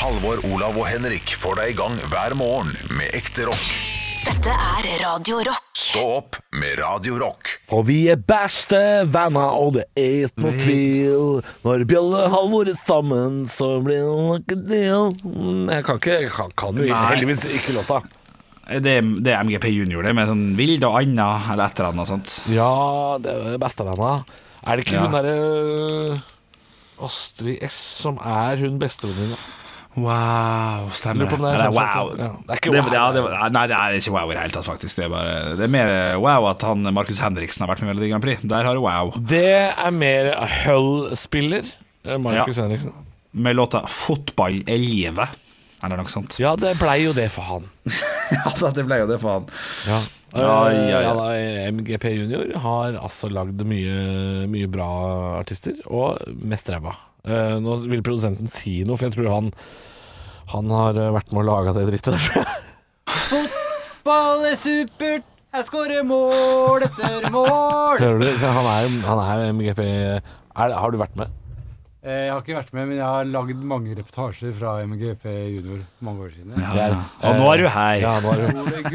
Halvor, Olav og Henrik får deg i gang hver morgen med ekte rock. Dette er Radio Rock. Stå opp med Radio Rock. For vi er beste venner, og det er ikke noe tvil. Når Bjølle og Halvor er sammen, så blir det noe deal. Jeg kan ikke, jeg kan, kan jo Nei. heldigvis ikke låta. Det, det er MGP Junior, det, med sånn Vild og Anna eller et eller annet sånt. Ja, det er bestevenner. Er det ikke Ja. hun derre Astrid S som er hun bestevenninna? Wow, stemmer det. det er sånn wow. ja. Det er ikke Det, wow. ja, det, nei, det er ikke wow i det hele tatt, faktisk. Det er, bare, det er mer wow at han Markus Henriksen har vært med i Melodi Grand Prix. Der har du wow. Det er mer Hull-spiller. eh, Markus Ja. Henriksen. Med låta 'Fotball er livet', eller noe sånt. Ja, det blei jo det for han. Ja, det ble jo det for han. Ja. Ja, ja, ja. Eh, MGP Junior har altså lagd mye, mye bra artister, og mest ræva. Eh, nå vil produsenten si noe, for jeg tror han Han har eh, vært med å lage det drittet der. Fotball er supert, jeg skårer mål etter mål. Hører du? Han er, han er MGP er, Har du vært med? Eh, Jeg har ikke vært med, men jeg har lagd mange reportasjer fra MGP Junior mange år siden. Ja, ja. Og nå er du her. Ja, nå er du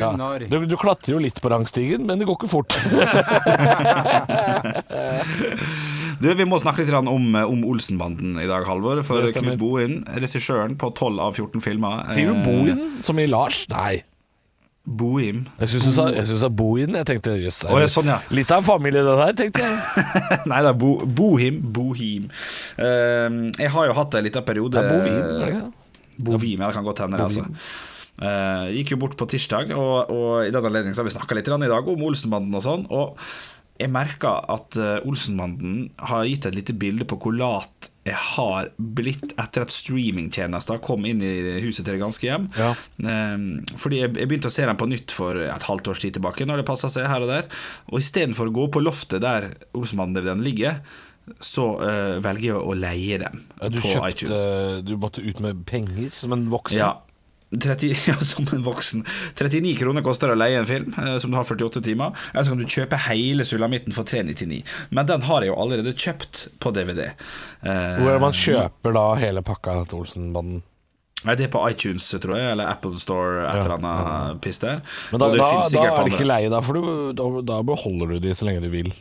Ole Du, du klatrer jo litt på rangstigen, men det går ikke fort. Du, Vi må snakke litt om, om Olsenbanden i dag, Halvor. For. Knut Bohin, regissøren på 12 av 14 filmer. Sier du eh, Bohin, som i Lars? Nei. Bohim. Jeg syns du sa, sa Bohin. Jeg tenkte jøss. Oh, ja, sånn, ja. Litt av en familie, det der, tenkte jeg. Nei, det er Bo, Bohim. Bohim. Uh, jeg har jo hatt en liten periode Det er Bovim, er det ikke det? Bovim, ja, det kan godt hende. det, Altså. Uh, gikk jo bort på tirsdag, og, og i den anledning har vi snakka litt i dag om Olsenbanden og sånn. Og jeg merker at eh, Olsenbanden har gitt et lite bilde på hvor lat jeg har blitt etter at streamingtjenester kom inn i huset til det ganske hjem. Ja. Eh, fordi jeg, jeg begynte å se dem på nytt for et halvt års tid tilbake, når det passa seg her og der. Og istedenfor å gå på loftet der Olsenbanden-DVD-en ligger, så eh, velger jeg å leie dem Ja, på kjøpt, iTunes. Du måtte ut med penger som en voksen. Ja. 30, ja, som en voksen. 39 kroner koster det å leie en film, eh, som du har 48 timer. Eller så kan du kjøpe hele sulamitten for 399. Men den har jeg jo allerede kjøpt på DVD. Eh, Hvor er det man kjøper da hele pakka til Olsenbanden? Nei, det er på iTunes, tror jeg, eller Apple Store, et eller annet piss der. Men da, da, da er det ikke leie, da, for du, da, da beholder du de så lenge du vil.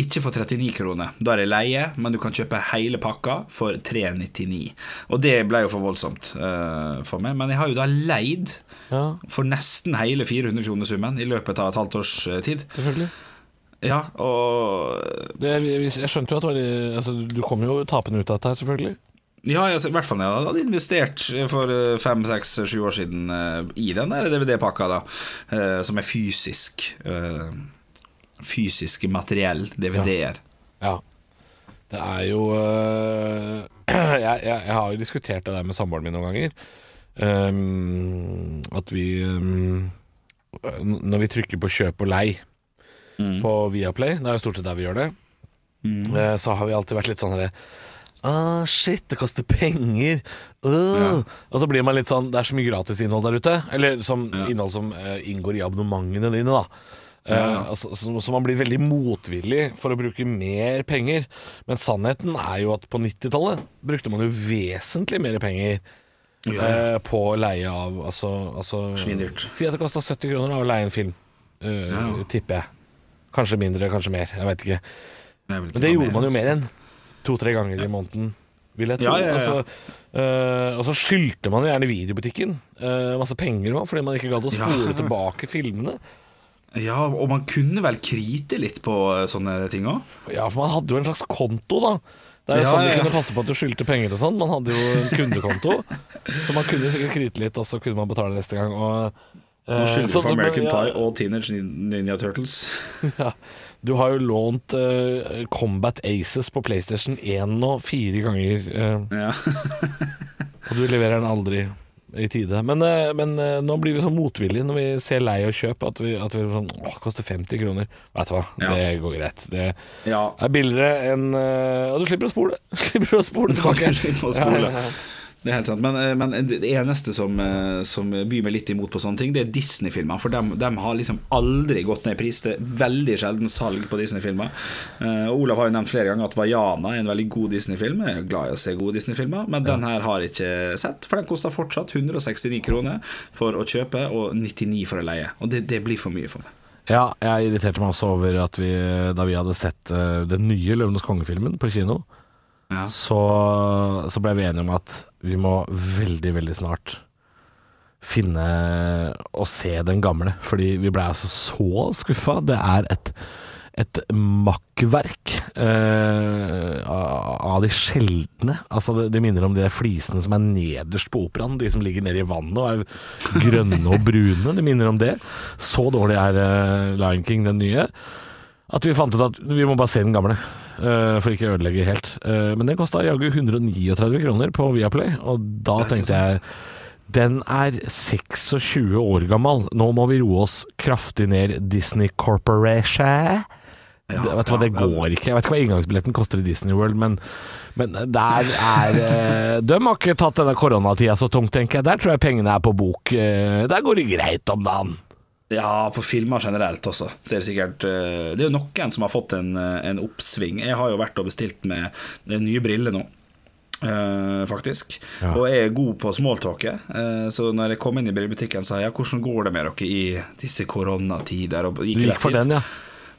Ikke for 39 kroner. Da er det leie, men du kan kjøpe hele pakka for 399. Og det ble jo for voldsomt uh, for meg. Men jeg har jo da leid Ja, for nesten hele 400 kroner summen i løpet av et halvt års eh, tid. selvfølgelig. Ja, og Det, jeg, jeg skjønte jo at det altså, du kom jo tapende ut av dette her, selvfølgelig. Ja, jeg, i hvert fall jeg hadde investert for eh, fem, seks, sju år siden i den der DVD-pakka, da, som er fysisk. Fysiske materiell, DVD-er. Ja. Det er jo uh, jeg, jeg, jeg har jo diskutert det der med samboeren min noen ganger. Um, at vi um, Når vi trykker på kjøp og lei på Viaplay, det er jo stort sett der vi gjør det, eh, så har vi alltid vært litt sånn herre Ah, shit, det koster penger. Øh. Og så blir man litt sånn Det er så mye gratisinnhold der ute. Eller som innhold som uh, inngår i abonnementene dine, da. Eh, altså, så, så man blir veldig motvillig for å bruke mer penger. Men sannheten er jo at på 90-tallet brukte man jo vesentlig mer penger eh, på leie av Altså, altså Svindyrt. Si at det kosta 70 kroner da, å leie en film. eh, Tipper jeg. Kanskje mindre, kanskje mer. Jeg veit ikke. Men det gjorde man jo mer enn to-tre ganger i måneden, vil jeg tro. Ja, ja, ja. Og så, skyldte man jo gjerne videobutikken masse penger òg, fordi man ikke gadd å Ja. tilbake filmene. Ja, og man kunne vel krite litt på eh, sånne ting òg? Ja, for man hadde jo en slags konto, da. Det er jo Ja, sånn du ja. kunne passe på at du skyldte penger og sånn. Man hadde jo en kundekonto, så man kunne sikkert krite litt, og så kunne man betale neste gang. Og, eh, Nå skylder så for American ja, Pie og Teenage Ninja Turtles. Ja. Du har jo lånt eh, Combat Aces på PlayStation 1 og fire ganger, eh, Ja. og du leverer den aldri i tide. Men, eh, men eh, nå blir vi så motvillige når vi ser lei og kjøp, at vi, at vi sånn Å, koster 50 kroner. Vet du hva, Ja. det går greit. Det ja. er billigere enn eh, Og du slipper å spole. slipper å spole tilbake. Ja, ja, ja. Det er helt sant, men, eh, men det eneste som, eh, som byr meg litt imot på sånne ting, det er Disney-filmer. For de, har liksom aldri gått ned i pris. Det er veldig sjelden salg på Disney-filmer. Uh, Olav har jo nevnt flere ganger at Vaiana er en veldig god Disney-film. Jeg er glad i å se gode Disney-filmer, men den her har jeg ikke sett. For den koster fortsatt 169 kroner for å kjøpe og 99 for å leie. Og det, det blir for mye for meg. Ja, jeg irriterte meg også over at vi, da vi hadde sett den nye Løvenes konge-filmen på kino, Ja. så, så ble vi enige om at vi må veldig, veldig snart finne og se den gamle. Fordi vi ble altså så skuffa. Det er et, et makkverk eh, av de sjeldne. Altså det, det minner om de flisene som er nederst på operaen. De som ligger nede i vannet og er grønne og brune. Det minner om det. Så dårlig er eh, Lion King, den nye. At vi fant ut at vi må bare se den gamle, for ikke å ødelegge helt. Eh, men den kosta jaggu 139 kroner på Viaplay, og da tenkte jeg den er 26 år gammel. Nå må vi roe oss kraftig ned Disney Corporation. det, vet du hva, det går ikke. Jeg vet ikke hva inngangsbilletten koster i Disney World, men, men der er eh, De har ikke tatt denne koronatida så tungt, tenker jeg. Der tror jeg pengene er på bok. Eh, Der går det greit om dagen. Ja, på filmer generelt også. Så er det, sikkert, eh, det er jo noen som har fått en, eh, en oppsving. Jeg har jo vært og bestilt med eh, nye briller nå. Uh, faktisk. Ja. Og jeg er god på smalltalket. Uh, så når jeg kom inn i brillebutikken, sa jeg ja, hvordan går det med dere i disse koronatider? Og Du gikk for den, ja.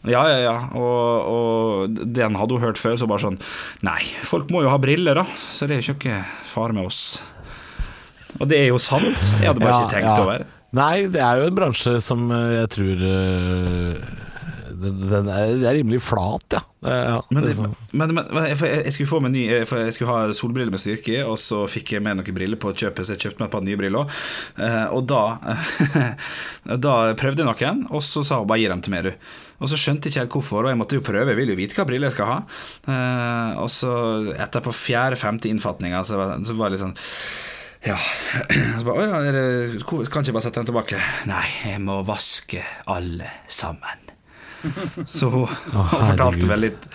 Ja, ja, ja. Og, og den hadde hun hørt før, så bare sånn Nei, folk må jo ha briller, da. Så det er jo ikke fare med oss. Og det er jo sant. Jeg hadde bare Ja, ikke tenkt over. Nei, det er jo en bransje som eh, jeg tror eh, den, den er, det er rimelig flat, ja. Ja Men, det sånn. men, men, men jeg, jeg, skulle få meg ny For jeg skulle ha solbriller med styrke, og så fikk jeg med noen briller på kjøpet, så jeg kjøpte meg et par nye briller. Eh, og da Da prøvde jeg noen, og så sa hun bare 'gi dem til meg, du'. Og så skjønte jeg ikke helt hvorfor, og jeg måtte jo prøve, jeg vil jo vite hva briller jeg skal ha. Og så etter på fjerde-femte innfatninga, så var det litt sånn ja. Så bare, «Å ja, er det, kan ikke jeg bare sette den tilbake? Nei, jeg må vaske alle sammen. Så hun fortalte vel litt,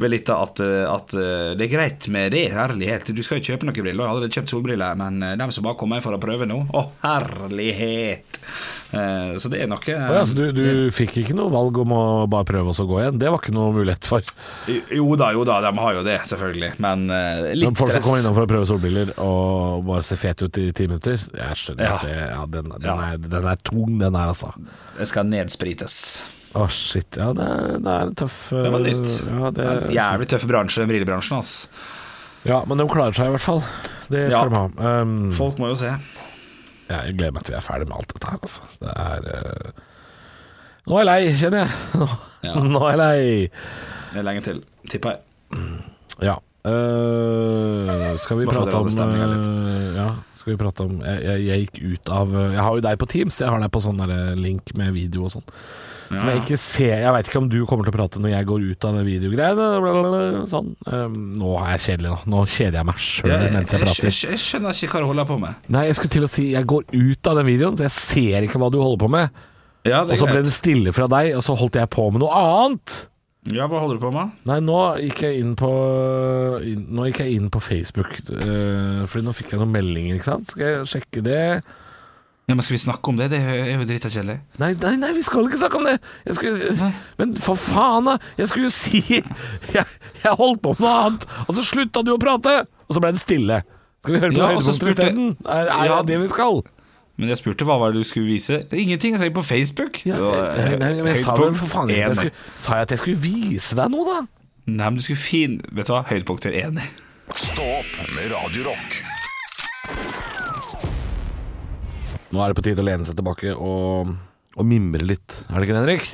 vel litt at, eh, at eh, det er greit med det, herlighet. Du skal jo kjøpe noen briller. Jeg hadde allerede kjøpt solbriller, men de som bare kommer for å prøve nå Å, herlighet! Eh, Så det er noe ja, så du, du fikk ikke noe valg om å bare prøve oss å gå igjen? Det var ikke noe mulighet for. Jo da, jo da, de har jo det, selvfølgelig. Men litt Men litt folk som kommer stress. innom for å prøve solbriller og bare ser fet ut i ti minutter Jeg skjønner Ja. at det, ja, den, den, Ja. Er, den er tung, den her, altså. Det skal nedsprites. Å, shit. Ja, det, det er en tøff Det var nytt. Ja, det, er en jævlig tøff bransje, den brillebransjen. ass. ja, men de klarer seg i hvert fall. Det skal Ja. de ha. Um, Folk må jo se. ja, jeg gleder meg til vi er ferdig med alt dette her, altså. Det er uh, Nå er jeg lei, kjenner jeg. Nå, Ja. nå er jeg lei. Det er lenge til, tipper jeg. Ja. Øh, skal vi prate om uh, Ja, skal vi prate om jeg, jeg, jeg gikk ut av øh, Jeg har jo deg på Teams, jeg har deg på sånn link med video og sånn. Som jeg ikke ser Jeg veit ikke om du kommer til å prate når jeg går ut av det videogreiene. Sånn. Um, nå er jeg kjedelig, nå. Nå kjeder jeg meg sjøl ja, mens jeg prater. jeg, jeg skjønner ikke hva du holder på med. Nei, jeg skulle til å si jeg går ut av den videoen, så jeg ser ikke hva du holder på med. Ja, Og så ble det stille fra deg, og så holdt jeg på med noe annet. Ja, hva holder du på med? Nei, nå gikk jeg inn på inn, Nå gikk jeg inn på Facebook, uh, Fordi nå fikk jeg noen meldinger, ikke sant? Skal jeg sjekke det? Ja, men Skal vi snakke om det? Det er jo drita kjedelig. Nei, nei, nei, vi skal ikke snakke om det! Jeg skulle, men for faen, da! Jeg skulle jo si jeg, jeg holdt på med noe annet, og så slutta du å prate! Og så ble det stille. Skal vi høre på Ja, høydepunkter? Er, er Ja. det det vi skal? Men jeg spurte hva var det du skulle vise. Det Ingenting. Jeg sa på Facebook. Ja, Og, nei, nei, men jeg sa vel for faen jeg skulle, Sa jeg at jeg skulle vise deg noe, da? Nei, men du skulle fin Vet du hva? Høydepunkter enig. Stå opp med Radiorock. Nå er det på tide å lene seg tilbake og, og mimre litt. Er det ikke det, Henrik?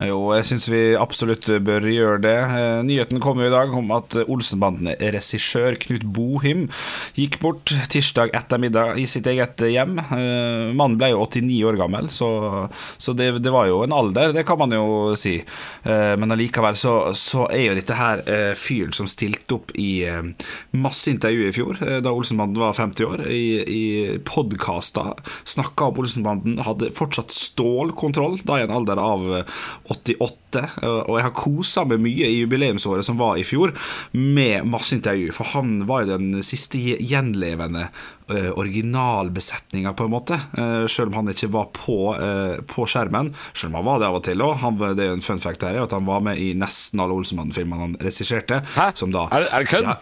Jo, jeg syns vi absolutt bør gjøre det. Eh, Nyheten kom jo i dag om at Olsenbanden-regissør Knut Bohim gikk bort tirsdag ettermiddag i sitt eget hjem. Eh, Mannen ble jo 89 år gammel, så, så det, det var jo en alder, det kan man jo si. Eh, Men allikevel så, så er jo dette her fyren som stilte opp i masse intervjuer i fjor, da Olsenbanden var 50 år, i, i podkaster. Snakka om Olsenbanden, hadde fortsatt stålkontroll, da i en alder av 88, og jeg har kosa meg mye i jubileumsåret som var i fjor, med masse intervju. For han var jo den siste gjenlevende uh, originalbesetninga, på en måte. Uh, selv om han ikke var på, uh, på skjermen. Selv om han var det av og til òg. Det er jo en fun fact her, at han var med i nesten alle Olsenmannen-filmene han regisserte. Hæ? Er, er det kødd? Ja,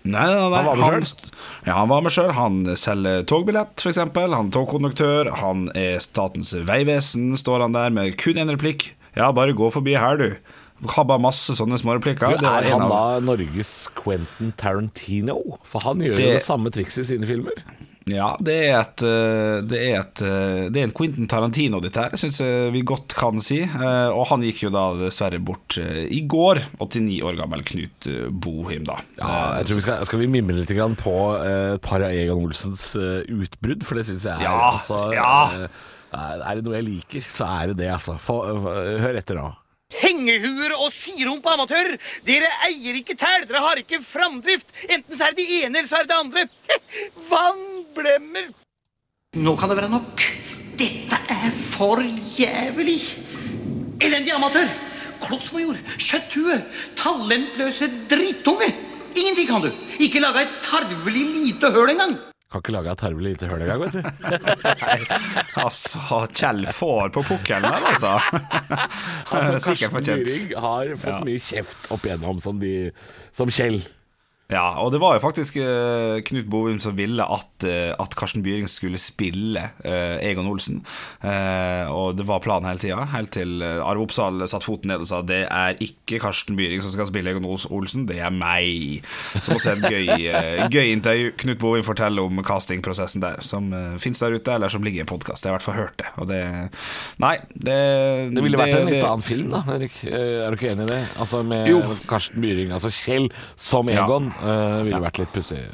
Nei, nei, nei. Han var med selv? Ja, han var med sjøl. Han selger togbillett, f.eks. Han er togkonduktør. Han er Statens vegvesen, står han der med kun én replikk. Ja, bare gå forbi her, du. Har bare masse sånne småreplikker. Du, er han da Norges Quentin Tarantino? For han gjør jo det samme trikset i sine filmer. Ja, det er, et, eh, det, er et, eh, det er en Quentin Tarantino, dette her, syns jeg vi godt kan si. Eh, og han gikk jo da dessverre bort i går. 89 år gammel Knut Bohim, da. Ja, jeg tror vi skal, skal vi mimre litt på et par av Egon Olsens utbrudd, for det syns jeg er ja, altså, ja. Er det noe jeg liker, så er det det, altså. hør etter nå. Hengehuer og sirumpa amatører! Dere eier ikke tæl, dere har ikke framdrift! Enten så er det de ene, eller så er det det andre. Vannblemmer! Nå kan det være nok. Dette er for jævlig. Elendig amatør! Klossmajor, kjøtthue, talentløse drittunge! Ingenting kan du! Ikke laga et tarvelig lite høl engang! Kan ikke lage et tarvelig lite høl engang, vet du. Nei, altså, Kjell får på pukkelen her, altså. altså Karsten Myhring har fått ja. mye kjeft opp igjennom som, de, som Kjell. Ja, og det var jo faktisk uh, Knut Bovim som ville at, uh, at Karsten Byring skulle spille uh, Egon Olsen. og det var planen hele tida, helt til Arve Oppsal satte foten ned og sa det er ikke Karsten Byring som skal spille Egon Olsen, det er meg. Som også er et gøy, gøy intervju. Knut Bovim forteller om castingprosessen der, som fins der ute, eller som ligger i en podkast. Jeg har i hvert fall hørt det. Og det Nei, det Det ville vært en litt annen film, da, Erik. Er du ikke enig i det? Altså med jo. Karsten Byring, altså Kjell som Egon. Ja. Uh, ville ja. vært litt pussig.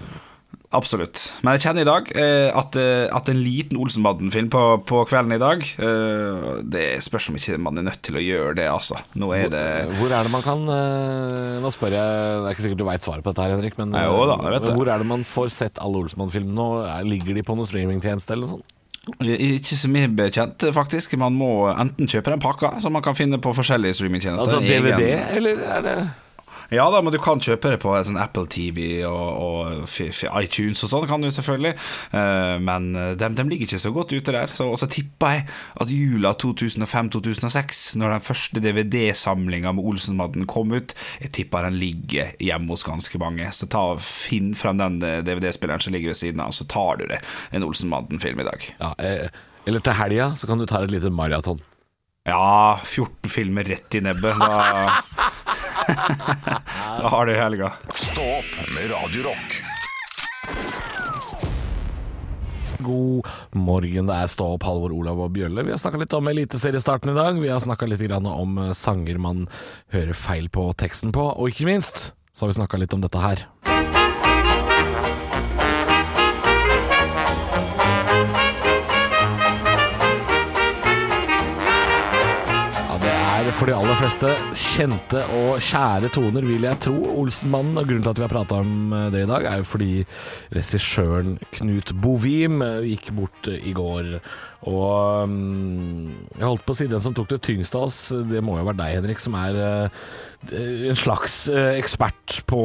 Absolutt. Men jeg kjenner i dag eh, at, eh, at, en liten Olsenbanden-film på, på, kvelden i dag eh, Det spørs om ikke man er nødt til å gjøre det, altså. Nå er det Hvor er det man kan eh, Nå spør jeg Det er ikke sikkert du veit svaret på dette, her, Henrik, men, jo, da, men hvor er det man får sett alle Olsenbanden-filmene nå? Ligger de på noen streamingtjeneste eller noe sånt? Ikke så mye bekjent, faktisk. Man må enten kjøpe den pakka, som man kan finne på forskjellige streamingtjenester. Altså DVD, eller er det ja da, men du kan kjøpe det på sånn Apple TV og, og iTunes og sånn, kan du selvfølgelig. Uh, men de, de, ligger ikke så godt ute der. Så, og så tipper jeg at jula 2005-2006, når den første DVD-samlinga med Olsenmadden kom ut, jeg tipper den ligger hjemme hos ganske mange. Så ta finn frem den DVD-spilleren som ligger ved siden av, så tar du det. En Olsenmadden-film i dag. Ja, eh, eller til helga så kan du ta et lite maraton. Ja, 14 filmer rett i nebbet. Da, da har du helga. Stå opp med Radiorock. God morgen, det er Stå opp, Halvor, Olav og Bjølle. Vi har snakka litt om eliteseriestarten i dag. Vi har snakka litt om eh, sanger man hører feil på teksten på, og ikke minst så har vi snakka litt om dette her. For de aller fleste kjente og kjære toner, vil jeg tro. Olsenmannen, og grunnen til at vi har prata om eh, det i dag, er jo fordi regissøren Knut Bovim eh, gikk bort eh, i går. Og um, jeg holdt på å si den som tok det tyngste av oss, det må jo være deg, Henrik, som er en slags ekspert på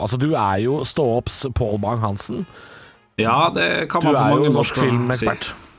Altså, du er jo stå-opps Pål Bang-Hansen. Ja, det kan man på mange måter si. Du er jo norsk filmekspert. Si.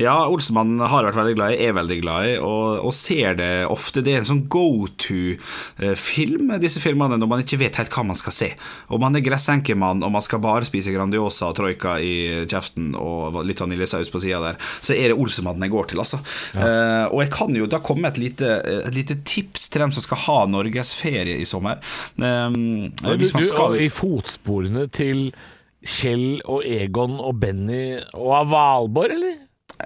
Ja, Olsemann har vært veldig glad i, er veldig glad i, og, og ser det ofte. Det er en sånn go to-film, disse filmene, når man ikke vet helt hva man skal se. Og man er gressenkemann, og man skal bare spise Grandiosa og troika i kjeften og litt vaniljesaus på sida der, så er det Olsemannen jeg går til, altså. Ja. Uh, og jeg kan jo da komme med et lite, et lite tips til dem som skal ha norgesferie i sommer. Um, hvis man skal... I fotsporene til Kjell og Egon og Benny og Valborg, eller?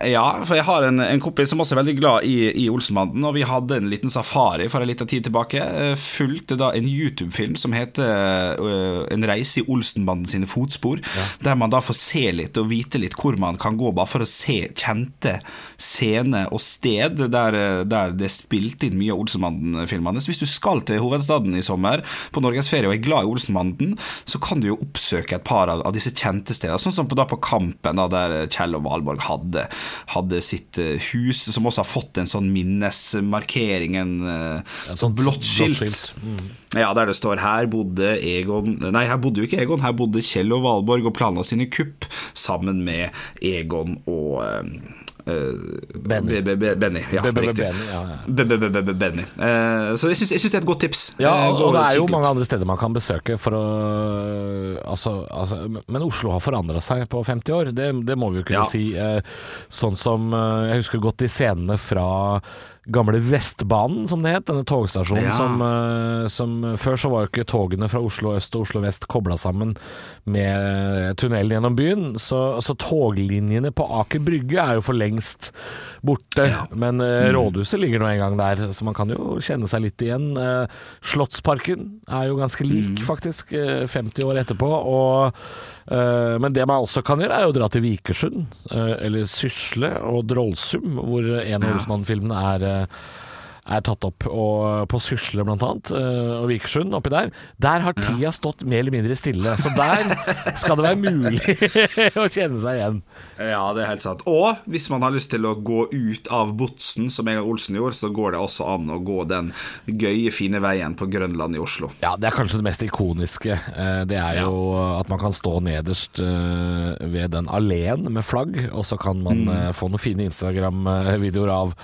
Ja, for jeg har en, en, kompis som også er veldig glad i, i Olsenbanden, og vi hadde en liten safari for en liten tid tilbake. Eh, fulgte da en YouTube-film som heter uh, En reise i Olsenbanden sine fotspor, ja. der man da får se litt og vite litt hvor man kan gå, bare for å se kjente scener og sted der, der det er spilt inn mye av Olsenbanden-filmene. Så hvis du skal til hovedstaden i sommer på norgesferie og er glad i Olsenbanden, så kan du jo oppsøke et par av, av disse kjente stedene, sånn som på, da på Kampen, da, der Kjell og Valborg hadde hadde sitt eh, hus, som også har fått en sånn minnesmarkering, en eh, sånn blått skilt. Mm. Ja, der det står 'Her bodde Egon Nei, her bodde jo ikke Egon, her bodde Kjell og Valborg og planla sine kupp sammen med Egon og eh, Benny. Ja, riktig. Så jeg syns, det er et godt tips. Ja, Eh, og, det er jo mange andre steder man kan besøke for å altså, altså, Men Oslo har forandra seg på 50 år, det, det må vi jo kunne si. Eh, sånn som eh, Jeg husker godt de scenene fra gamle Vestbanen, som det het. Denne togstasjonen Ja. som, eh, som Før så var jo ikke togene fra Oslo øst og Oslo vest kobla sammen med tunnelen gjennom byen. Så, så toglinjene på Aker Brygge er jo for lengst borte. Men eh, rådhuset ligger nå en gang der, så man kan jo kjenne seg litt igjen. Eh, Slottsparken er jo ganske lik, faktisk, eh, 50 år etterpå. Og, eh, men det man også kan gjøre, er å dra til Vikersund, eh, eller Sysle og Drollsum, hvor en av Olsmann-filmene er eh, er tatt opp, og på Sysle annet, eh, og Vikersund oppi der. Der har tida stått mer eller mindre stille, så der skal det være mulig å kjenne seg igjen. Ja, det er helt sant. Og hvis man har lyst til å gå ut av Botsen, som Egan Olsen gjorde, så går det også an å gå den gøye, fine veien på Grønland i Oslo. Ja, det er kanskje det mest ikoniske. Eh, Det er jo at man kan stå nederst eh, ved den alleen med flagg, og så kan man mm. få noen fine Instagram-videoer av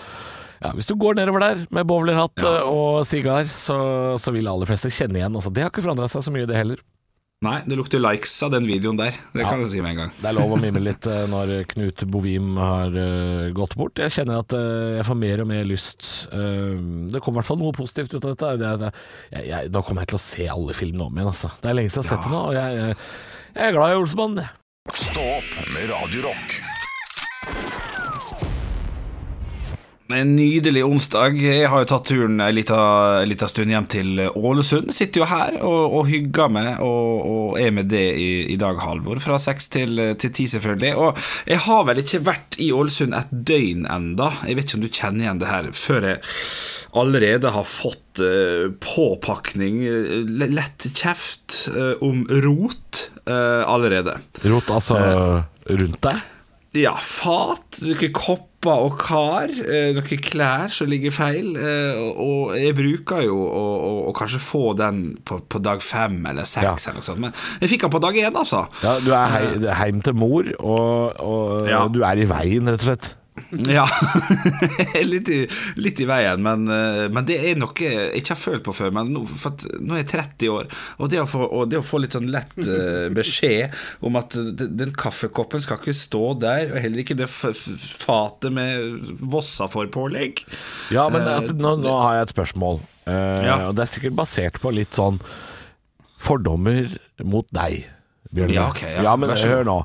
ja, Hvis du går nedover der med bowlerhatt ja. og sigar, så, så vil aller fleste kjenne igjen. Altså, det har ikke forandra seg så mye, det heller. Nei, det lukter likes av den videoen der. Det kan Ja. jeg si med en gang. Det er lov å mimre litt eh, når Knut Bovim har uh, gått bort. Jeg kjenner at uh, jeg får mer og mer lyst. Uh, det kommer i hvert fall noe positivt ut av dette. Det, er- det, jeg, jeg, nå kommer jeg til å se alle filmene om igjen, altså. Det er lenge siden jeg har sett det nå, og jeg, jeg, jeg er glad i Olsemann. Stå opp med Radio Rock. En nydelig onsdag. Jeg har jo tatt turen en liten, stund hjem til Ålesund. Sitter jo her og, og hygger meg og, og er med det i, i dag, Halvor. Fra seks til, til ti, selvfølgelig. Og jeg har vel ikke vært i Ålesund et døgn enda. Jeg vet ikke om du kjenner igjen det her, før jeg allerede har fått eh, påpakning, eh, lett kjeft eh, om rot allerede. Rot altså rundt deg. Ja, fat, noen kopper og kar, eh, noen klær som ligger feil. eh, Og jeg bruker jo å, å, å kanskje få den på, på dag fem eller seks, Ja. eller noe sånt. Men jeg fikk den på dag én, altså. Ja, du er hei, er heim til mor, og, og Ja. du er i veien, rett og slett. Ja, litt, i, litt i veien, men, eh, men det er noe jeg ikke har følt på før. Men nå, for nå er jeg 30 år, og det å få, det å få litt sånn lett eh, beskjed om at den, kaffekoppen skal ikke stå der, og heller ikke det fatet med Vossa-forpålegg Ja, men Eh, at, nå, nå har jeg et spørsmål, uh, Ja. og det er sikkert basert på litt sånn fordommer mot deg, Bjørn. Ja, okay, ja. men så god. hør nå.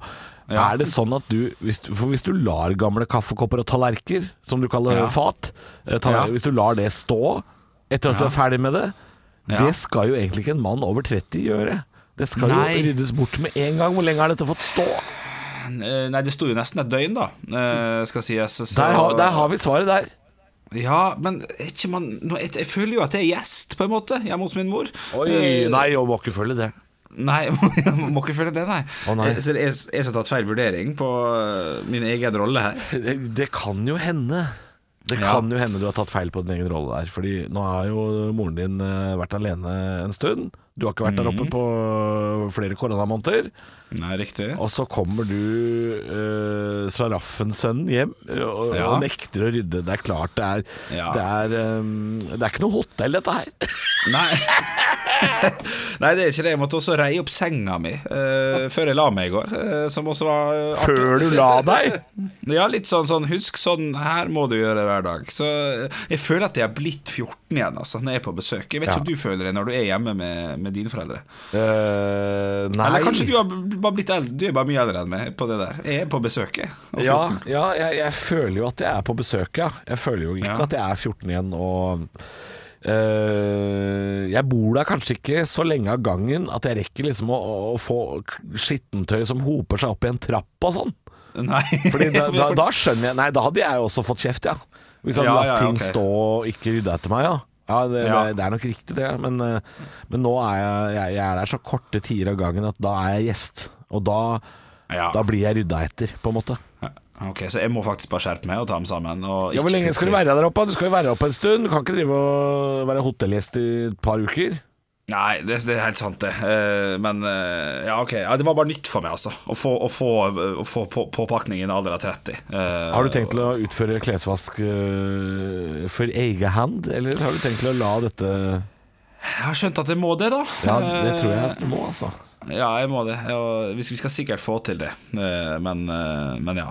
Ja. Er det sånn at du hvis, For hvis du lar gamle kaffekopper og tallerker, som du kaller Ja. fat, eh, Ja. hvis du lar det stå etter at du er ferdig med det, det skal jo egentlig ikke en mann over 30 gjøre. Det skal Nei. jo ryddes bort med en gang. Hvor lenge har dette fått stå? Eh, Nei, det sto jo nesten et døgn, da, eh, skal sies. Så, Der, har- der har vi svaret der. Ja, men ikke man jeg, føler jo at jeg er gjest, på en måte, hjemme hos min mor. Oi, nei, jeg må ikke følge det. Nei, jeg må ikke føle det, nei. Å, nei. Jeg, Så er jeg skal tatt feil vurdering på eh, min egen rolle her. Det, det kan jo hende. Det Ja. kan jo hende du har tatt feil på din egen rolle der. Fordi nå har jo moren din eh, vært alene en stund. Du har ikke vært der oppe på flere koronamåneder. Nei, riktig. Og så kommer du uh, slaraffensønnen hjem eh, og, Ja. og nekter å rydde. Det er klart det er Ja. det, er, um, det er ikke noe hotell, dette her. Nei. Nei, det er ikke det. Jeg måtte også reie opp senga mi uh, før jeg la meg i går. Uh, som også var artig. Før du la deg. Ja, litt sånn, sånn Husk, sånn her må du gjøre hver dag. Så jeg føler at jeg har blitt 14 igjen altså, når jeg er på besøk. Jeg vet ikke Ja. om du føler det når du er hjemme med, med dine foreldre. Nei. Eller kanskje du har bare blitt eldre Du er bare mye eldre enn meg på det der. Jeg er på besøket. Ja, ja jeg, jeg føler jo at jeg er på besøk, ja. Jeg føler jo ikke Ja. at jeg er 14 igjen og eh, Jeg bor der kanskje ikke så lenge av gangen at jeg rekker liksom å, å få skittentøy som hoper seg opp i en trapp og sånn. Nei. Fordi da, da, da skjønner jeg Nei, da hadde jeg også fått kjeft, ja. Hvis jeg hadde Ja, latt ja, ting okay. stå og ikke rydda etter meg, ja. Ja, det. Det, det er nok riktig det, men, eh, men nå er jeg, jeg, jeg er der så korte tider av gangen at da er jeg gjest. Og da, Ja. da blir jeg rydda etter, på en måte. Ok, Så jeg må faktisk bare skjerpe meg og ta dem sammen. Ja, Hvor lenge skal du være der oppe? Du skal jo være oppe en stund. Du kan ikke drive og være hotellgjest i et par uker. Nei, det, det er helt sant, det. Eh, Men eh, ja, ok. Ja, det var bare nytt for meg, altså. Å få, å få, å få på, påpakning i en alder av 30. Eh, Har du tenkt til å utføre klesvask for egen hand, eller har du tenkt til å la dette Jeg har skjønt at jeg må det, da. Ja, det tror jeg at du må, altså. Ja, jeg må det. Vi skal sikkert få til det. Eh, Men, eh, men ja.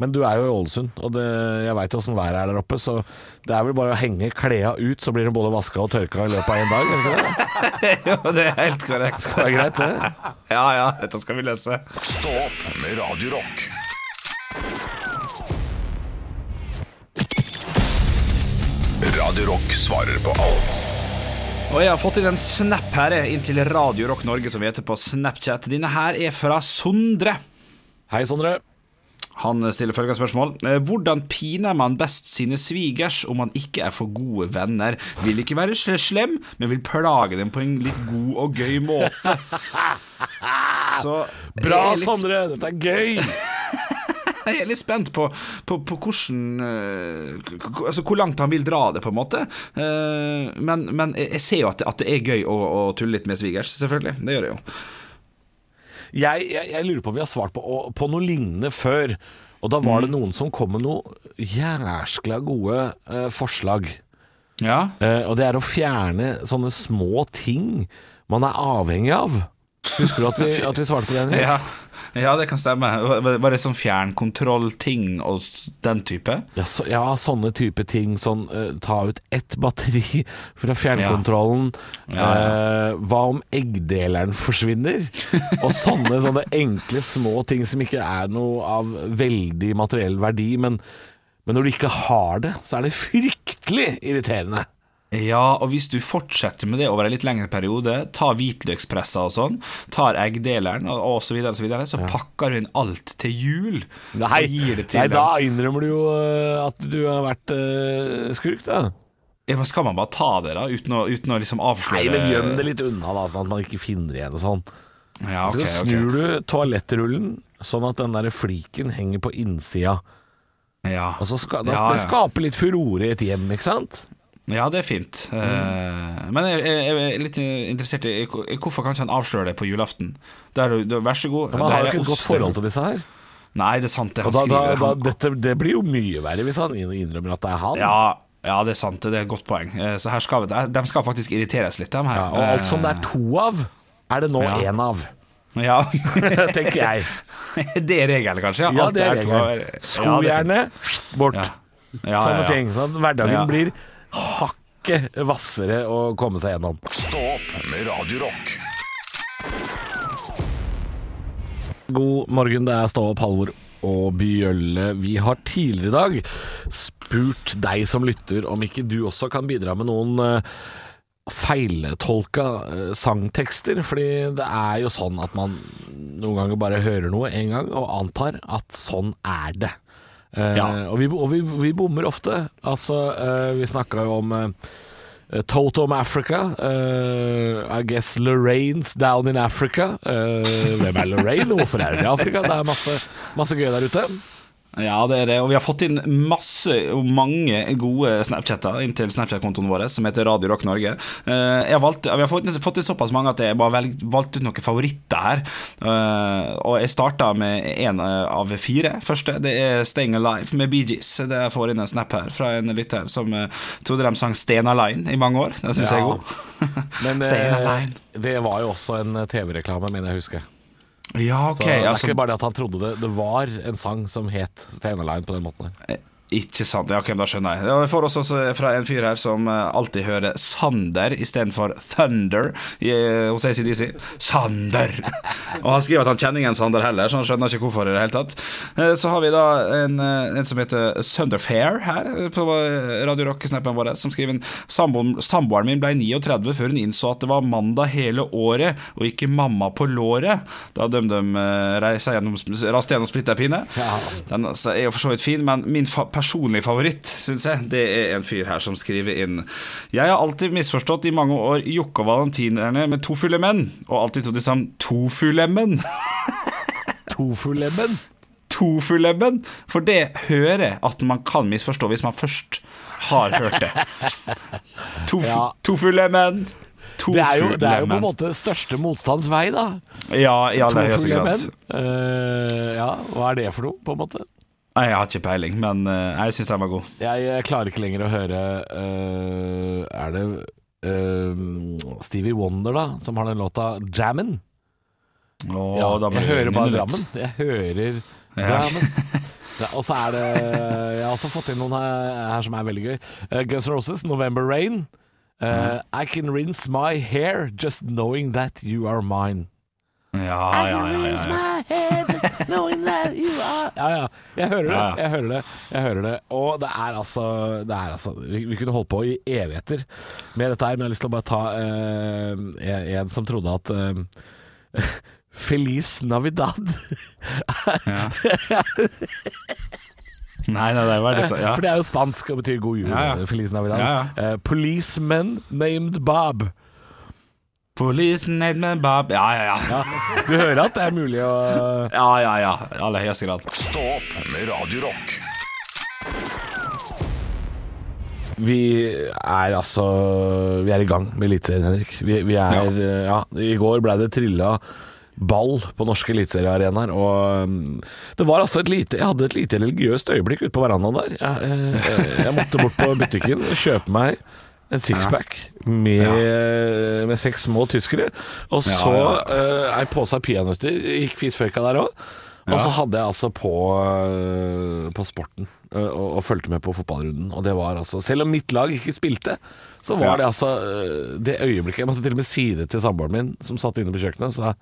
Men du er jo i Ålesund, og det, jeg veit åssen været er der oppe, så det er vel bare å henge kleda ut, så blir det både vaska og tørka i løpet av en dag, det ikke det? Jo, det er helt korrekt. Det være greit, det. Ja ja, dette skal vi løse. Stå opp med Radio Rock. Radio Rock svarer på alt Og jeg har fått inn en snap her eh, inn til Radio Rock Norge, som vi heter på Snapchat. Denne her er fra Sondre. Hei, Sondre. Han stiller følgende spørsmål. Eh, Hvordan piner man best sine svigers om man ikke er for gode venner? Vil ikke være slem, men vil plage dem på en litt god og gøy måte. Så Bra, litt, Sondre. Dette er gøy. Jeg er litt spent på, på, på hvordan eh, Altså hvor langt han vil dra det, på en måte. Eh, Men, men jeg jeg ser jo at det, at det er gøy å, å tulle litt med svigers, selvfølgelig. Det gjør det jo. Jeg, jeg, jeg lurer på om vi har svart på, på noe lignende før. Og da var det noen som kom med noe jæskla gode eh, forslag. Ja. Eh, og det er å fjerne sånne små ting man er avhengig av. Husker du at vi, at vi svarte på det? Henrik? Ja, ja, det kan stemme. Var det sånn fjernkontrollting og den type? Ja, så, ja, sånne type ting. Sånn uh, ta ut ett batteri fra fjernkontrollen. Ja, ja. uh, hva om eggdeleren forsvinner? Og sånne, sånne enkle små ting som ikke er noe av veldig materiell verdi. Men, men når du ikke har det, så er det fryktelig irriterende. Ja, og hvis du fortsetter med det over en litt lengre periode, tar hvitløkspressa og sånn, tar eggdeleren og, og så videre, og så, videre, så pakker du inn alt til jul. Nei, til nei da innrømmer du jo eh, at du har vært uh, skurk, da. Ja, men skal man bare ta det, da, uten å, uten å liksom avsløre Nei, men gjem det litt unna, da, sånn at man ikke finner igjen og sånn. Ja, ok, Så snur snur du toalettrullen sånn at den der fliken henger på innsida. Ja. Og så ska, da, Ja, Det skaper litt furore i et hjem, ikke sant? Ja, det er fint. Eh, men jeg, er litt interessert i hvorfor kan ikke han avsløre det på julaften? Der, vær så god. Men han har jo ikke et godt forhold til disse her. Nei, det er sant. Det han da, da, skriver. da, dette, det blir jo mye verre hvis han innrømmer at det er han. Ja, ja, det er sant. Det er et godt poeng. Eh, Så her skal vi, de skal faktisk irriteres litt, de her. Ja, og alt som det er to av, er det nå Ja. av. Ja. Tenker jeg. det er regelen, kanskje? Ja, det er regelen. Er. Skojernet, bort. Ja. Ja, Sånne ting. Sånn at hverdagen blir hakket hvassere å komme seg gjennom. Stå opp med Radio Rock. God morgen, det er Stå opp, Halvor og Bjølle. Vi har tidligere i dag spurt deg som lytter om ikke du også kan bidra med noen eh, feiltolka eh, sangtekster. Fordi det er jo sånn at man noen ganger bare hører noe en gang og antar at sånn er det. Eh, Ja. Og, vi, og vi, vi bommer ofte. Altså, eh, vi snakka jo om eh, Totom Africa. Uh, I guess Lorraine's down in Africa. Uh, hvem er Lorraine, hvorfor er hun i Afrika? Det er masse, masse gøy der ute. Ja, det er det. Og vi har fått inn masse og mange gode Snapchatter inn til Snapchat-kontoen vår, som heter Radio Rock Norge. Eh, Jeg har valgt, vi har fått, fått inn såpass mange at jeg bare valgte ut noen favoritter her. Eh, Og jeg starta med én av fire. Første det er Staying Alive med Bee Gees. Det jeg får inn en snap her fra en lytter som eh, trodde de sang Stena Line i mange år. Det syns jeg er god. Men eh, det var jo også en TV-reklame, mener jeg å huske. Ja, ok. Så det er altså, ikke bare det at han trodde det. Det var en sang som het Stena Line på den måten her. Ikke sant. Ja, ok, da skjønner jeg. Vi får også fra en fyr her som eh, alltid hører Sander istedenfor Thunder i, eh, hos ACDC. Sander! Og han skriver at han kjenner ingen Sander heller, så han skjønner ikke hvorfor i det hele tatt. Eh, Så har vi da en, en som heter Sunderfair her på Radio Rock-snappen vår, som skriver en samboeren, samboeren min ble 39 før hun innså at det var mandag hele året, og ikke mamma på låret. Da uh, raste gjennom, raste gjennom splitter. Den altså, er jo for så vidt fin, men min fa personlige favoritt, syns jeg, det er en fyr her som skriver inn Jeg har alltid misforstått i mange år Jokke og Valentinerne med to fulle menn, og alltid trodd de sa tofulemmen. Tofulemmen. tofulemmen, for det hører jeg at man kan misforstå hvis man først har hørt det. Tofu, Ja. Tofulemmen. Det er, jo, det er jo på en måte største motstands vei, da. Ja, i aller høyeste Tofulle grad. Eh, ja, hva er det for noe, på en måte? Nei, Jeg har ikke peiling, men eh, jeg syns den var god. Jeg, jeg klarer ikke lenger å høre uh, Er det uh, Stevie Wonder, da, som har den låta 'Jammin'? Åh, Ja, jeg hører bare. Drammen. Jeg hører Drammen. Ja, og så er det Jeg har også fått inn noen her, her som er veldig gøy. Uh, Guns Roses, 'November Rain'. Uh, I can rinse my hair just knowing that you are mine. Ja, ja, ja, ja, ja. Ja, ja. Jeg hører det. Ja, ja. Jeg hører det. Jeg hører det. Og det er altså, det er altså vi, vi kunne holdt på i evigheter med dette her, men jeg har lyst til å bare ta eh, en, som trodde at eh, Feliz Navidad Nei, nei, det var dette. Ja. For det er jo spansk og betyr god jul. Ja, ja. Feliz Navidad. Ja, Eh, policeman named Bob. Police ned med bab Ja, ja, ja. Du hører at det er mulig å Ja, ja, ja. I aller høyeste grad. Stå opp med Radiorock. Vi er altså Vi er i gang med Eliteserien, Henrik. Vi, vi er eh, ja. I går ble det trilla ball på norske eliteseriearenaer, og um, det var altså et lite Jeg hadde et lite religiøst øyeblikk ute på verandaen der. Jeg, jeg, jeg måtte bort på butikken og kjøpe meg en sixpack med, med seks små tyskere, og så ja. eh, ei pose peanøtter gikk fisføyka der òg. Og så hadde jeg altså på, øh, på sporten øh, og, og fulgte med på fotballrunden. Og det var altså Selv om mitt lag ikke spilte, så var Ja. det altså det øyeblikket Jeg måtte til og med si det til samboeren min, som satt inne på kjøkkenet, og sa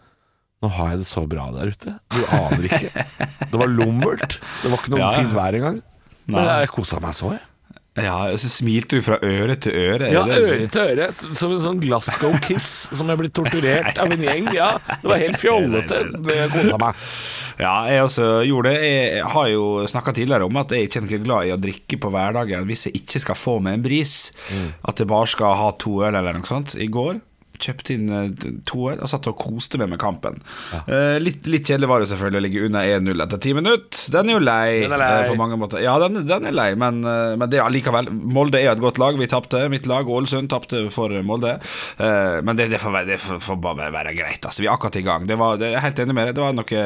nå har jeg det så bra der ute. Du aner ikke. Det var lummert. Det var ikke noe Ja, ja. fint vær engang. Men jeg kosa meg så, jeg. Ja, så smilte du fra øre til øre. Ja, øre til øre. Som en sånn Glasgow-kiss som er blitt torturert av en gjeng. Ja, det var helt fjollete. Jeg kosa meg. Ja, jeg også gjorde det. Jeg har jo snakka tidligere om at jeg ikke er glad i å drikke på hverdagen hvis jeg ikke skal få meg en bris. At jeg bare skal ha to øl eller noe sånt. I går kjøpte inn eh, to øl og satt og koste meg med kampen. Eh, litt, litt kjedelig var det selvfølgelig å ligge unna 1-0 etter ti minutter. Den er jo lei, Den er lei. eh, på mange måter. Ja, den, den er lei, men, eh, men det er allikevel Molde er et godt lag. Vi tapte. Mitt lag, Ålesund, tapte for Molde. Eh, men det, det, får, være- det får, får bare være greit. Altså. Vi er akkurat i gang. Det var, det, jeg er helt enig med deg. Det var noe,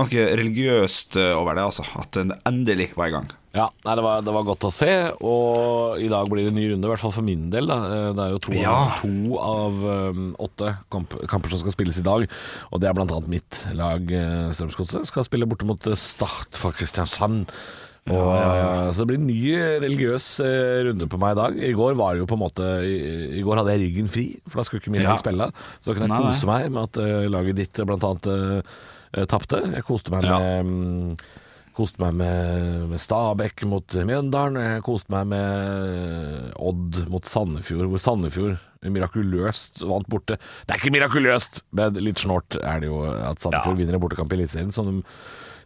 noe religiøst over det, altså. At den endelig var i gang. Ja, nei, det, var, det var godt å se, og i dag blir det en ny runde, i hvert fall for min del. Da. Eh, Det er jo to, Ja. av, to av um, åtte kamp, kamper som skal spilles i dag, og det er annet mitt lag, uh, Strømsgodset, skal spille borte mot eh, Start for Kristiansand. Og, eh, Så det blir en ny religiøs eh, runde på meg i dag. I går var det jo på en måte I, i går hadde jeg ryggen fri, for da skulle ikke min Ja. spille. Så da kunne jeg kose meg med at uh, laget ditt blant annet uh, tapte. Jeg koste meg med mm, Koste meg med, med Stabæk mot Mjøndalen. Jeg koste meg med Odd mot Sandefjord, hvor Sandefjord mirakuløst vant borte. Det er ikke mirakuløst, men litt snålt er det jo at Sandefjord Ja. vinner en bortekamp i Eliteserien. de-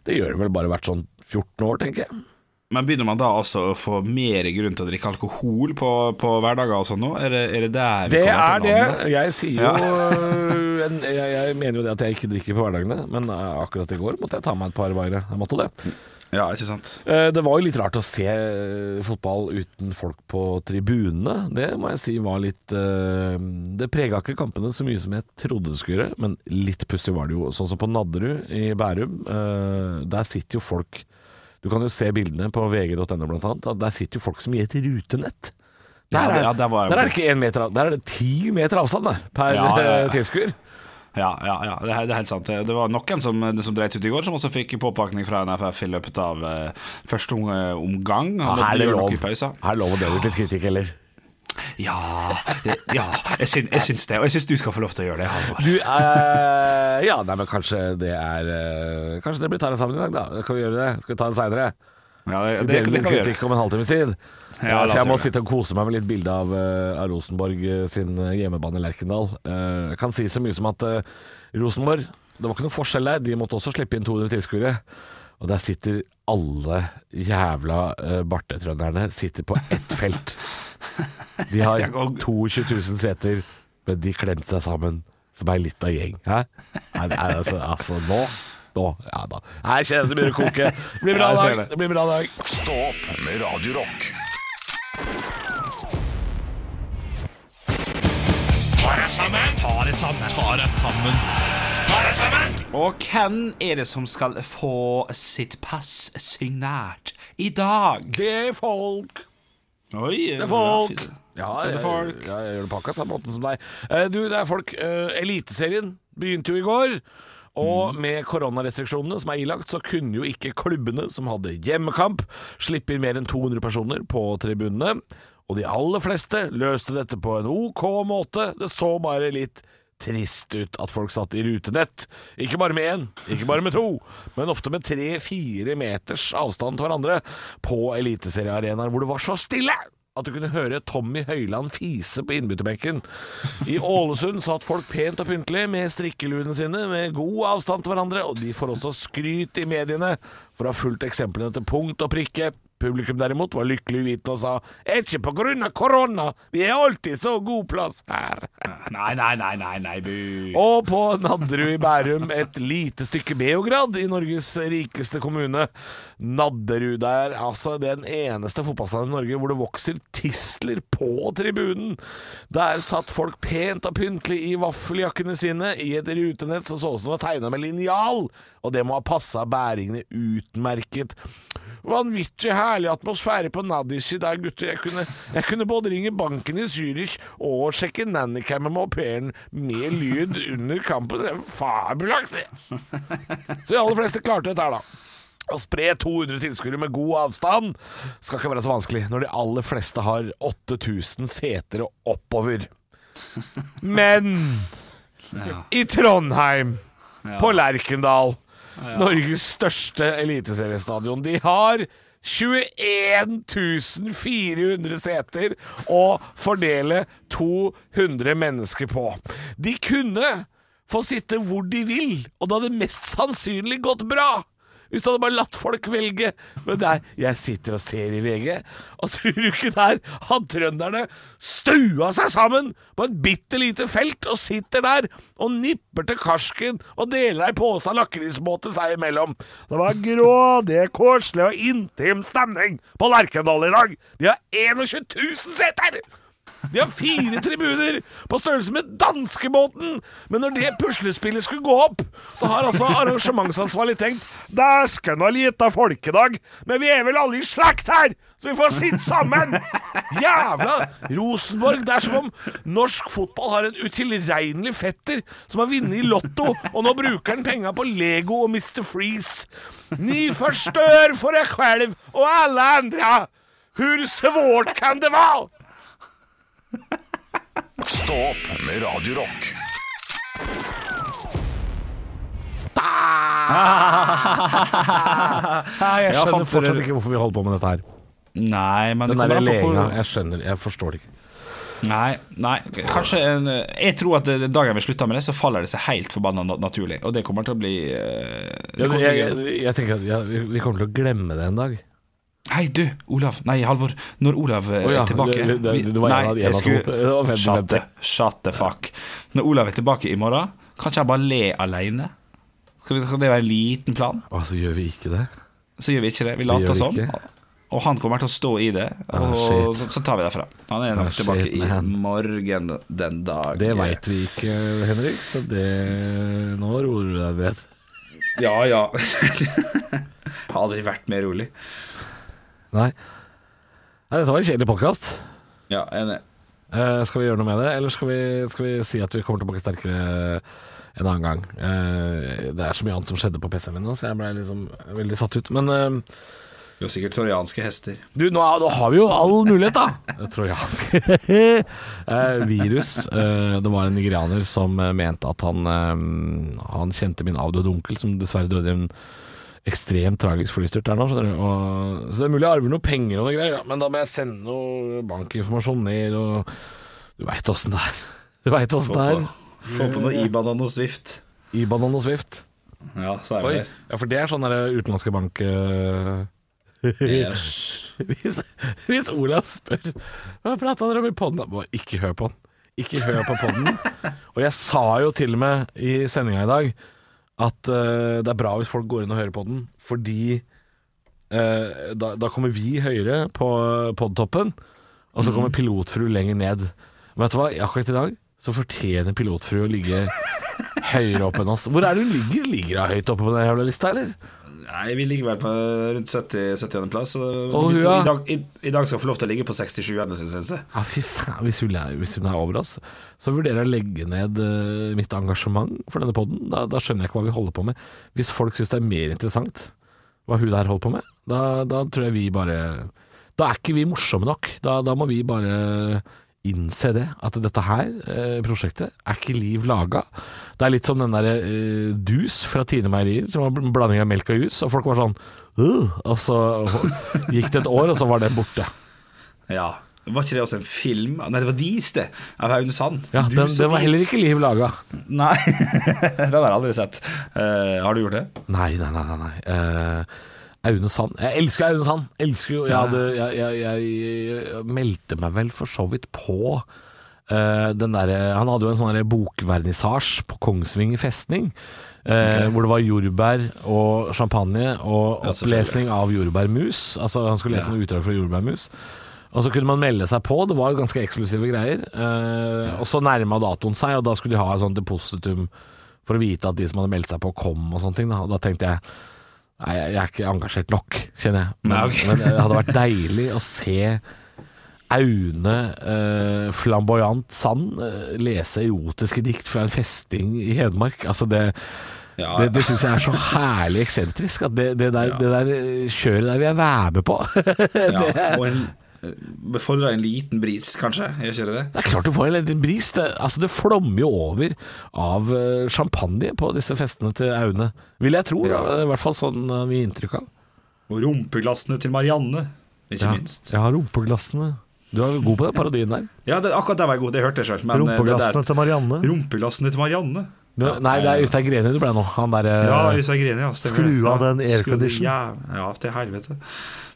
Det gjør det vel bare hvert sånn 14 år, tenker jeg. Men begynner man da altså å få mer grunn til å drikke alkohol på, på hverdager og sånn nå? Er det, er det der vi Det kommer til til det. landet? Jeg sier jo ja. jeg, jeg mener jo det at jeg ikke drikker på hverdagene, men eh, akkurat i går måtte jeg ta meg et par bare. Jeg måtte det. Ja, ikke sant? Eh, Det var jo litt rart å se eh, fotball uten folk på tribunene. Det må jeg si var litt Det prega ikke kampene så mye som jeg trodde det skulle gjøre, men litt pussig var det jo. Sånn som på Nadderud i Bærum. Der sitter jo folk Du kan jo se bildene på vg.no blant annet. at Der sitter jo folk som i et rutenett. Der Ja, er, det- ja, der er det ikke én meter avstand, Der er det ti meter avstand der, per Ja, ja, ja. eh, tilskuer. Ja, ja, ja det, er, helt sant. Det var noen som, som dreit ut i går, som også fikk påpakning fra NFF i løpet av eh, første omgang. Ja, i pausa. Her er det lov å dele ut litt kritikk, eller? Ja, ja jeg, syns, jeg syns det. Og jeg syns du skal få lov til å gjøre det, Halvor. Du, eh, ja, nei, men kanskje det er eh, Kanskje det blir tar en sammen i dag, da. Kan vi gjøre det? Skal vi ta den seinere? Ja, det, det, det kan vi gjøre. om en halvtimes tid. Ja, så jeg må sitte og kose meg med litt bilde av, eh, av Rosenborg eh, sin hjemmebane Lerkendal. Eh, Jeg kan si så mye som at Rosenborg Det var ikke noe forskjell der. De måtte også slippe inn 200 tilskuere. Og der sitter alle jævla bartetrønderne sitter på ett felt. De har 22 000 seter, men de klemte seg sammen som ei lita gjeng. Hæ? Nei, altså, altså nå nå, ja da. Jeg kjenner det begynner å koke. Det blir bra dag. det. Det blir bra dag. Stå opp med Radio Rock. Og hvem er det som skal få sitt pass signert i dag? Det er folk. Oi, Det er folk. Ja, jeg, Det er jeg, folk. ja, jeg gjør det på akkurat samme måten som deg. Eh, Du, det er folk. Eh, Eliteserien begynte jo i går. Og med koronarestriksjonene som er ilagt, så kunne jo ikke klubbene som hadde hjemmekamp, slippe inn mer enn 200 personer på tribunene. Og de aller fleste løste dette på en OK måte. Det så bare litt trist ut at folk satt i rutenett. Ikke bare med én, ikke bare med to, men ofte med tre-fire meters avstand til hverandre på eliteseriearenaer hvor det var så stille at du kunne høre Tommy Høiland fise på innbytterbenken. I Ålesund satt folk pent og pyntelig med strikkeluene sine med god avstand til hverandre, og de får også skryt i mediene for å ha fulgt eksemplene til punkt og prikke. Publikum derimot var lykkelig uvitende og sa ikke på grunn av korona, vi er alltid så god plass her'. Nei, nei, nei, nei, nei, bu. Og på Nadderud i Bærum, et lite stykke Beograd i Norges rikeste kommune. Nadderud er altså den eneste fotballstaden i Norge hvor det vokser tistler på tribunen. Der satt folk pent og pyntelig i vaffeljakkene sine i et rutenett som så ut som det var tegna med linjal, og det må ha passa bæringene utmerket. Vanvittig herlig atmosfære på Nadish i dag, gutter. Jeg kunne, jeg kunne både ringe banken i Zürich og sjekke nannycammet med au pairen med lyd under kampen. Det er fabelaktig! Så de aller fleste klarte dette her, da. Å spre 200 tilskuere med god avstand skal ikke være så vanskelig når de aller fleste har 8000 seter og oppover. Men i Trondheim, på Lerkendal, Norges største eliteseriestadion, de har 21 400 seter å fordele 200 mennesker på. De kunne få sitte hvor de vil, og det hadde mest sannsynlig gått bra. Hvis du hadde bare latt folk velge. Men der, jeg sitter og ser i VG, og tror du ikke der har trønderne stua seg sammen på et bitte lite felt og sitter der og nipper til karsken og deler ei pose lakrisbåter seg imellom. Det var grådig, koselig og intim stemning på Lerkendal i dag. De har 21 000 seter! De har fire tribuner på størrelse med danskebåten. Men når det puslespillet skulle gå opp, så har altså arrangementsansvarlig tenkt Dæsken og lita folkedag, men vi er vel alle i slekt her, så vi får sitte sammen! Jævla Rosenborg! Det er som om norsk fotball har en utilregnelig fetter som har vunnet i Lotto, og nå bruker han penga på Lego og Mr. Freeze. Ni forstør for deg selv og alle andre! Hvor svårt kan det være? Stå opp med Radiorock. Jeg Ja, skjønner fortsatt dere- ikke hvorfor vi holder på med dette her. Nei, men Den det der kommer an på hvor jeg skjønner, jeg forstår det ikke. Nei, nei, kanskje en, Jeg tror at den dagen vi slutter med det, så faller det seg helt forbanna na- naturlig. Og det kommer til å bli eh, det Jeg, kommer til å jeg, bli- jeg, jeg tenker at ja, vi vi kommer til å glemme det en dag. Hei, du, Olav. Nei, Halvor. Når Olav er oh, ja, tilbake det- det- det Nei, jeg skulle- Det var 50-50. Shut the, shut the fuck. Når Olav er tilbake i morgen, kan ikke jeg bare le alene? Skal, vi- skal det være en liten plan? Å, så gjør vi ikke det. Så gjør vi ikke det. Vi later som. Og han kommer til å stå i det, Ah, og ah, så, tar vi det fra. Han er nok Ah, tilbake shit, i morgen den dag. Det veit vi ikke, Henrik, så det Nå roer du deg ned. Ja, ja. Har aldri vært mer rolig. Nei. Nei, dette var en kjedelig podkast. Ja, enig. Eh, skal vi gjøre noe med det, eller skal vi, skal vi si at vi kommer tilbake sterkere en annen gang? Eh, det er så mye annet som skjedde på PC-en min nå, så jeg ble liksom veldig satt ut. Men eh, Du har sikkert trojanske hester. Du, nå, nå har vi jo all mulighet, da. Trojansk eh, virus. Eh, det var en nigerianer som eh, mente at han, eh, han kjente min avdøde onkel, som dessverre døde i en ekstremt tragisk flystyrt der nå. skjønner du. Og, så det er mulig jeg arver noe penger og noe greier, ja. men da må jeg sende noe bankinformasjon ned, og du veit åssen det er. Du veit åssen det er. Få på noe Iban og noe Swift. IBAN og Swift. Ja, så er vi der. Ja, for det er sånn der utenlandske bank... Uh... Yes. Hvis, hvis Olav spør Hva prata dere om i poden? Ikke hør på den. Ikke hør på poden. Og jeg sa jo til og med i sendinga i dag at uh, det er bra hvis folk går inn og hører på den, fordi uh, da, da kommer vi høyere på podtoppen, og så kommer pilotfru lenger ned. Men vet du hva, akkurat i dag så fortjener pilotfru å ligge høyere opp enn oss. Hvor er det hun ligger? Ligger hun høyt oppe på den jævla lista, eller? Nei, vi ligger vel på rundt 70. 70. plass. Så Og i, hun, ja. i, dag, i, I dag skal hun få lov til å ligge på 67. synes jeg. Ja, fy faen, hvis hun, er, hvis hun er over oss, så vurderer jeg å legge ned uh, mitt engasjement for denne podden. Da, da skjønner jeg ikke hva vi holder på med. Hvis folk syns det er mer interessant hva hun der holder på med, da, da tror jeg vi bare Da er ikke vi morsomme nok. Da, da må vi bare innse det. At dette her eh, prosjektet er ikke liv laga. Det er litt som den derre eh, dus fra Tine Meierier, som var en blanding av melk og jus. Og folk var sånn «Øh», Og så gikk det et år, og så var det borte. Ja. Var ikke det også en film? Nei, det var Dis, det. Av Aune Sand. Ja, den, den var heller ikke liv laga. Nei, den har jeg aldri sett. Uh, har du gjort det? Nei, nei, nei. nei, nei. Aune Sand. Jeg elsker Aune Sand. Elsker jo, jeg, hadde, jeg, jeg, jeg, meldte meg vel for så vidt på eh, den derre Han hadde jo en sånn der bokvernissasje på Kongsvinger festning. eh, Hvor det var jordbær og champagne og Ja, opplesning av jordbærmus. Altså Han skulle lese Ja. noe utdrag fra jordbærmus. Og så kunne man melde seg på, det var ganske eksklusive greier. Eh, og så nærma datoen seg, og da skulle de ha et sånt depositum for å vite at de som hadde meldt seg på, kom og sånne ting. Da. Og da tenkte jeg Nei, jeg er ikke engasjert nok, kjenner jeg. Men, Nei, okay. men det hadde vært deilig å se Aune eh, flamboyant Sand eh, lese erotiske dikt fra en festing i Hedmark. Altså det Ja, det, det syns jeg er så herlig eksentrisk. At det, det, der, det der eh, kjøret der vil jeg være med på. ja. Og en, eh, befordra en liten bris, kanskje? Gjør ikke det? Det er klart du får en liten bris. Det, altså det flommer jo over av eh, champagne på disse festene til Aune. Vil jeg tro. Ja. I hvert fall sånn uh, vi inntrykk av. Og rumpeglassene til Marianne, ikke Ja, minst. ja rumpeglassene. Du er god på den parodien der. Ja, det, akkurat der var jeg god, det hørte jeg sjøl. Men eh, Rumpeglassene til Marianne. Rumpeglassene til Marianne? Du, nei, det er Øystein Greni du ble nå. Han derre Ja, Greni, ja. skru av den skru- aircondition. Ja, ja, til helvete.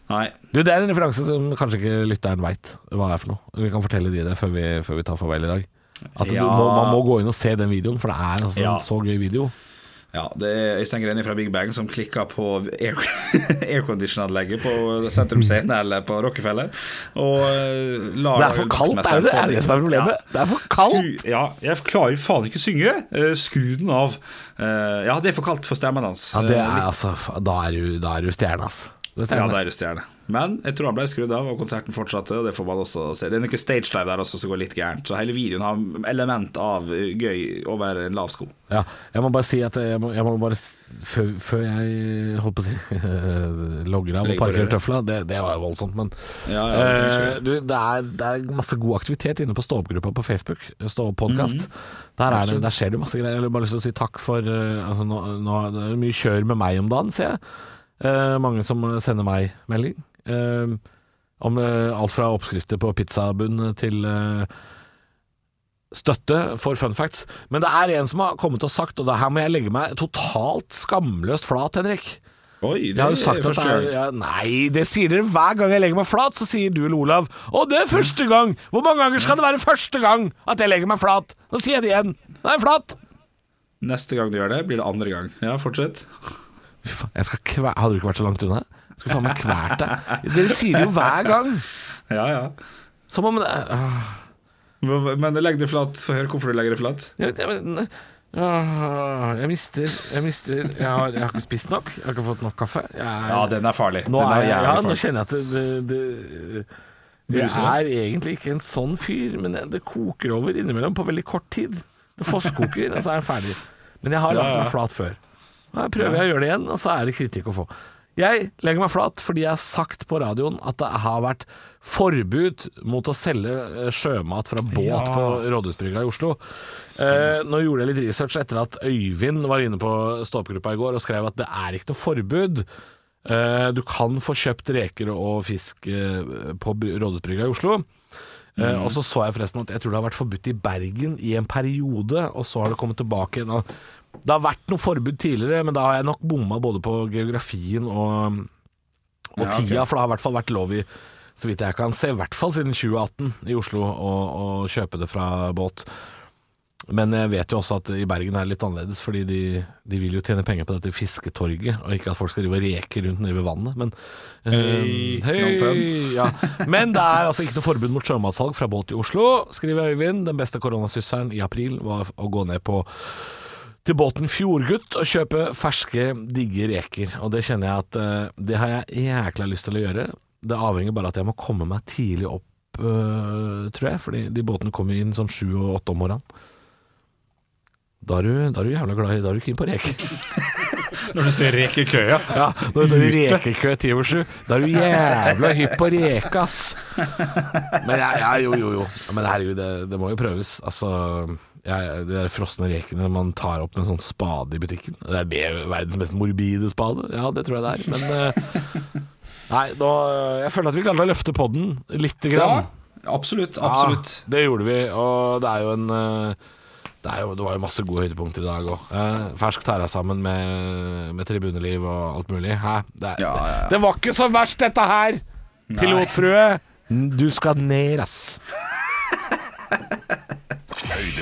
Nei. Du, Det er en referanse som kanskje ikke lytteren veit hva er for noe. Vi kan fortelle de det før vi, før vi tar farvel i dag. At du Ja. må, Man må gå inn og se den videoen, for det er altså Ja. en så gøy video. Ja, det er Øystein Greni fra Big Bang som klikka på aircondition-anlegget på Sentrum Scene eller på Rockefeller. Og lar Det er for kaldt, er det det? Er det som er problemet? Det er for kaldt! Ja, jeg klarer faen ikke å synge. Eh, Skru den av. Eh, Ja, det er for kaldt for stemmen hans. Ja, det Eh, er altså Da er du, da er du stjerne, altså. Du er Ja, det er jo stjerne. Men jeg tror han ble skrudd av, og konserten fortsatte. Og det får man også se Det er noe stage dive der også som går litt gærent. Så hele videoen har element av eh, gøy over en lav sko. Ja, jeg må bare si at jeg må, jeg må bare før, før jeg holdt på å si logger av og parker parkerer tøfla, det, det var jo voldsomt, men Ja, ja, det eh, du, det, er, det er masse god aktivitet inne på stå-opp-gruppa på Facebook, stå-opp-podkast. Der, er det- der skjer det masse greier. Jeg har bare lyst til å si takk for eh, altså, nå, nå, Det er mye kjør med meg om dagen, sier jeg. Eh, mange som sender meg melding. Eh, om eh, alt fra oppskrifter på pizzabunn til eh, støtte for fun facts. Men det er en som har kommet og sagt, og det her må jeg legge meg totalt skamløst flat, Henrik. Oi, det Jeg har jo er sagt at første det er, gang. ja, Nei, det sier dere hver gang jeg legger meg flat, så sier du eller Olav Å, det er første gang! Hvor mange ganger skal det være første gang at jeg legger meg flat? Nå sier jeg det igjen. Nå er jeg flat. Neste gang du gjør det, blir det andre gang. Ja, fortsett. Jeg skal kvæ... Hadde du ikke vært så langt unna? Jeg skulle faen meg kvært deg. Dere sier det jo hver gang. Ja, ja. Som om det ah. Men legg det flat. Få høre hvorfor du legger det flat. Jeg, jeg, ah, jeg mister Jeg mister jeg har, jeg har ikke spist nok. Jeg har ikke fått nok kaffe. Jeg Ja, den er farlig. Nå, den er, er ja, farlig. nå kjenner jeg at det, det, det Jeg er egentlig ikke en sånn fyr, men det, det koker over innimellom på veldig kort tid. Det fosskoker, og så er den ferdig. Men jeg har lagt meg flat før. Nå prøver jeg å gjøre det igjen, og så er det kritikk å få. Jeg legger meg flat fordi jeg har sagt på radioen at det har vært forbud mot å selge eh, sjømat fra båt Ja. på Rådhusbrygga i Oslo. Eh, nå gjorde jeg litt research etter at Øyvind var inne på stå-opp-gruppa i går og skrev at det er ikke noe forbud. Eh, du kan få kjøpt reker og fisk eh, på Bry- Rådhusbrygga i Oslo. Eh, og så så jeg forresten at jeg tror det har vært forbudt i Bergen i en periode, og så har det kommet tilbake igjen. Det har vært noe forbud tidligere, men da har jeg nok bomma både på geografien og, og Ja, ok. tida, for det har i hvert fall vært lov i så vidt jeg kan se, i hvert fall siden 2018 i Oslo, å, å kjøpe det fra båt. Men jeg vet jo også at i Bergen er det litt annerledes, fordi de, de vil jo tjene penger på dette fisketorget, og ikke at folk skal drive og reke rundt nede ved vannet. Men, Hei, eh, hey, ja. men det er altså ikke noe forbud mot sjømatsalg fra båt i Oslo, skriver Øyvind. Den beste koronasysselen i april var å gå ned på til båten Fjordgutt og kjøpe ferske, digge reker. Og det kjenner jeg at eh, det har jeg jækla lyst til å gjøre. Det avhenger bare av at jeg må komme meg tidlig opp, eh, tror jeg. Fordi de båtene kommer inn sånn sju og åtte om morgenen. Da er, du, da er du jævla glad i Da er du keen på reker. Når du står i rekekøya. Ja, når du står i rekekø ti over sju, da er du jævla hypp på reke, ass. Men ja, ja, jo, jo, jo. Men herregud, det, det må jo prøves. Altså, jeg, de der frosne rekene man tar opp med en sånn spade i butikken. Det er det verdens mest morbide spade? Ja, det tror jeg det er. Men eh, Nei, nå, jeg føler at vi klarte å løfte podden lite Ja, grann. absolutt. Absolutt. Ja, det gjorde vi, og det er jo en eh, det, er jo, det var jo masse gode høydepunkter i dag òg. Eh, fersk tæra sammen med, med tribuneliv og alt mulig. Hæ? Det, Ja, ja, det, det var ikke så verst, dette her! Pilotfrue, du skal ned, ass.